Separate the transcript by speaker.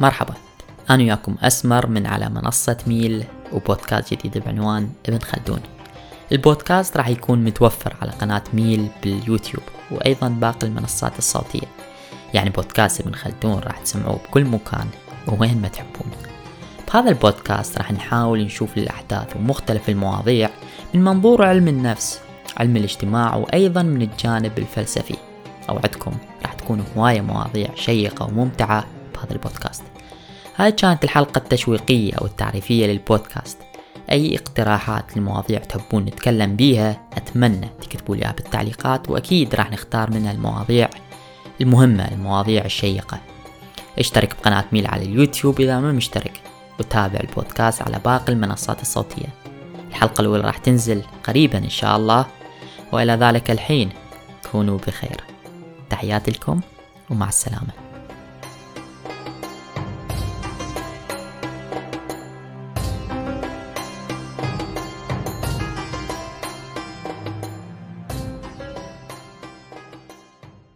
Speaker 1: مرحبا. أنا وياكم أسمر من على منصة ميل وبودكاست جديد بعنوان ابن خلدون. البودكاست راح يكون متوفر على قناة ميل باليوتيوب وأيضا باقي المنصات الصوتية. يعني بودكاست ابن خلدون راح تسمعوه بكل مكان ووين ما تحبون. بهذا البودكاست راح نحاول نشوف الأحداث ومختلف المواضيع من منظور علم النفس علم الاجتماع وأيضا من الجانب الفلسفي. أوعدكم راح تكون هواية مواضيع شيقة وممتعة بهذا البودكاست. هاي كانت الحلقة التشويقية أو التعريفية للبودكاست. أي اقتراحات لمواضيع تحبون نتكلم بيها أتمنى تكتبوا لي بالتعليقات وأكيد راح نختار منها المواضيع المهمة المواضيع الشيقة. اشترك بقناة ميل على اليوتيوب إذا ما مشترك وتابع البودكاست على باقي المنصات الصوتية. الحلقة الأولى راح تنزل قريبا إن شاء الله وإلى ذلك الحين كونوا بخير. تحياتي لكم ومع السلامة.